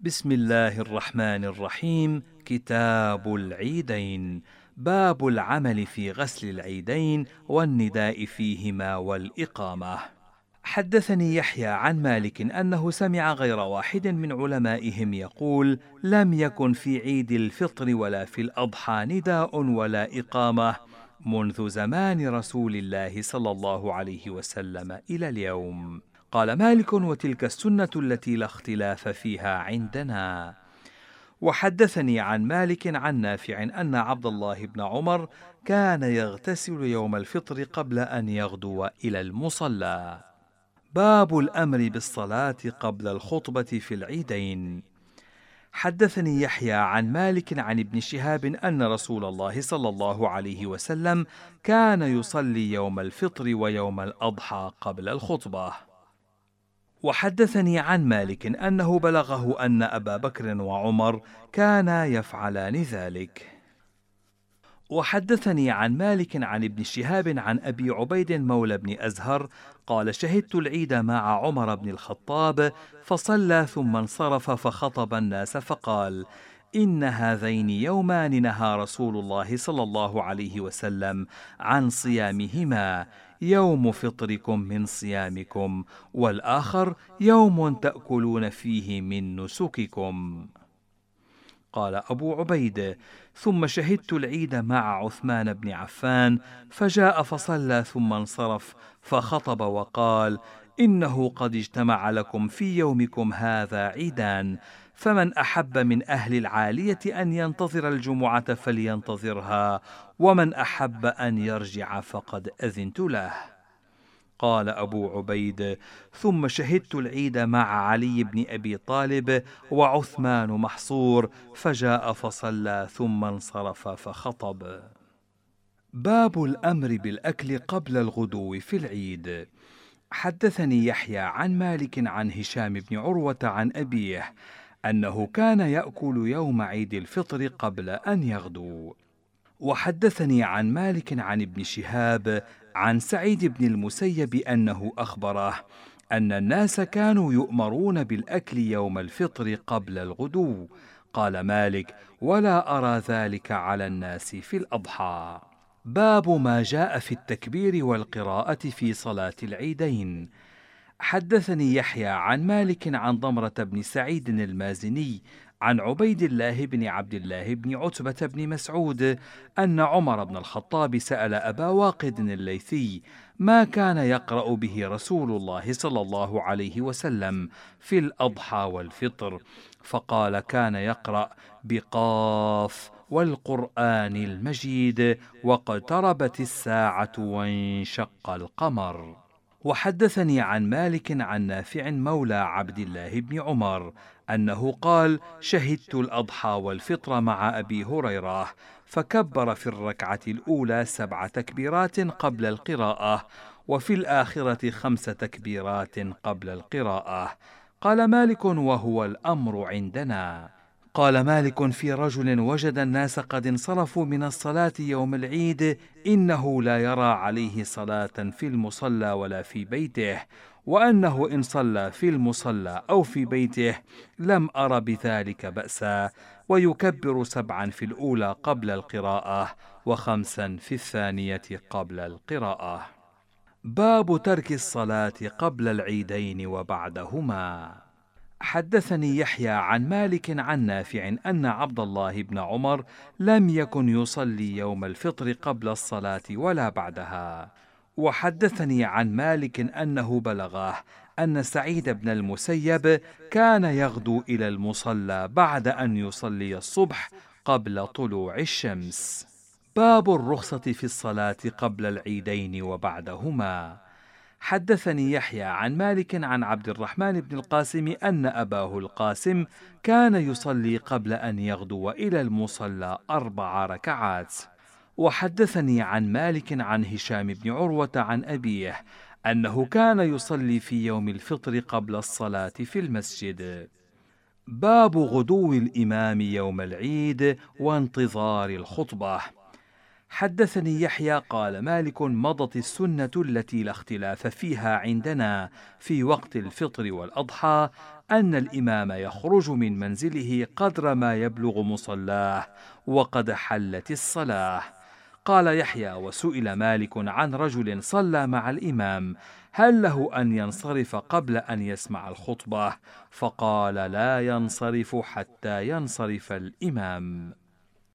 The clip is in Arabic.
بسم الله الرحمن الرحيم. كتاب العيدين. باب العمل في غسل العيدين والنداء فيهما والإقامة. حدثني يحيى عن مالك أنه سمع غير واحد من علمائهم يقول لم يكن في عيد الفطر ولا في الأضحى نداء ولا إقامة. منذ زمان رسول الله صلى الله عليه وسلم إلى اليوم. قال مالك وتلك السنة التي لا اختلاف فيها عندنا. وحدثني عن مالك عن نافع أن عبد الله بن عمر كان يغتسل يوم الفطر قبل أن يغدو إلى المصلى. باب الأمر بالصلاة قبل الخطبة في العيدين. حدثني يحيى عن مالك عن ابن شهاب أن رسول الله صلى الله عليه وسلم كان يصلي يوم الفطر ويوم الأضحى قبل الخطبة. وحدثني عن مالك أنه بلغه أن أبا بكر وعمر كانا يفعلان ذلك. وحدثني عن مالك عن ابن شهاب عن أبي عبيد مولى بن أزهر قال شهدت العيد مع عمر بن الخطاب فصلى ثم انصرف فخطب الناس فقال إن هذين يومان نهى رسول الله صلى الله عليه وسلم عن صيامهما. يوم فطركم من صيامكم والآخر يوم تأكلون فيه من نسككم. قال أبو عبيد ثم شهدت العيد مع عثمان بن عفان فجاء فصلى ثم انصرف فخطب وقال إنه قد اجتمع لكم في يومكم هذا عيدان. فمن أحب من أهل العالية أن ينتظر الجمعة فلينتظرها ومن أحب أن يرجع فقد أذنت له. قال أبو عبيد ثم شهدت العيد مع علي بن أبي طالب وعثمان محصور فجاء فصلى ثم انصرف فخطب. باب الأمر بالأكل قبل الغدو في العيد. حدثني يحيى عن مالك عن هشام بن عروة عن أبيه أنه كان يأكل يوم عيد الفطر قبل أن يغدو. وحدثني عن مالك عن ابن شهاب عن سعيد بن المسيب أنه أخبره أن الناس كانوا يؤمرون بالأكل يوم الفطر قبل الغدو. قال مالك ولا أرى ذلك على الناس في الأضحى. باب ما جاء في التكبير والقراءة في صلاة العيدين. حدثني يحيى عن مالك عن ضمرة بن سعيد المازني عن عبيد الله بن عبد الله بن عتبة بن مسعود أن عمر بن الخطاب سأل أبا واقد الليثي ما كان يقرأ به رسول الله صلى الله عليه وسلم في الأضحى والفطر. فقال كان يقرأ بقاف والقرآن المجيد واقتربت الساعة وانشق القمر. وحدثني عن مالك عن نافع مولى عبد الله بن عمر أنه قال شهدت الأضحى والفطر مع أبي هريرة فكبر في الركعة الأولى سبع تكبيرات قبل القراءة وفي الآخرة خمس تكبيرات قبل القراءة. قال مالك وهو الأمر عندنا. قال مالك في رجل وجد الناس قد انصرفوا من الصلاة يوم العيد إنه لا يرى عليه صلاة في المصلى ولا في بيته وأنه إن صلى في المصلى أو في بيته لم أر بذلك بأسا ويكبر سبعا في الأولى قبل القراءة وخمسا في الثانية قبل القراءة. باب ترك الصلاة قبل العيدين وبعدهما. حدثني يحيى عن مالك عن نافع أن عبد الله بن عمر لم يكن يصلي يوم الفطر قبل الصلاة ولا بعدها. وحدثني عن مالك أنه بلغه أن سعيد بن المسيب كان يغدو إلى المصلى بعد أن يصلي الصبح قبل طلوع الشمس. باب الرخصة في الصلاة قبل العيدين وبعدهما. حدثني يحيى عن مالك عن عبد الرحمن بن القاسم أن أباه القاسم كان يصلي قبل أن يغدو إلى المصلى أربع ركعات. وحدثني عن مالك عن هشام بن عروة عن أبيه أنه كان يصلي في يوم الفطر قبل الصلاة في المسجد. باب غدو الإمام يوم العيد وانتظار الخطبة. حدثني يحيى قال مالك مضت السنة التي لا اختلاف فيها عندنا في وقت الفطر والأضحى أن الإمام يخرج من منزله قدر ما يبلغ مصلاه وقد حلت الصلاة. قال يحيى وسئل مالك عن رجل صلى مع الإمام هل له أن ينصرف قبل أن يسمع الخطبة؟ فقال لا ينصرف حتى ينصرف الإمام.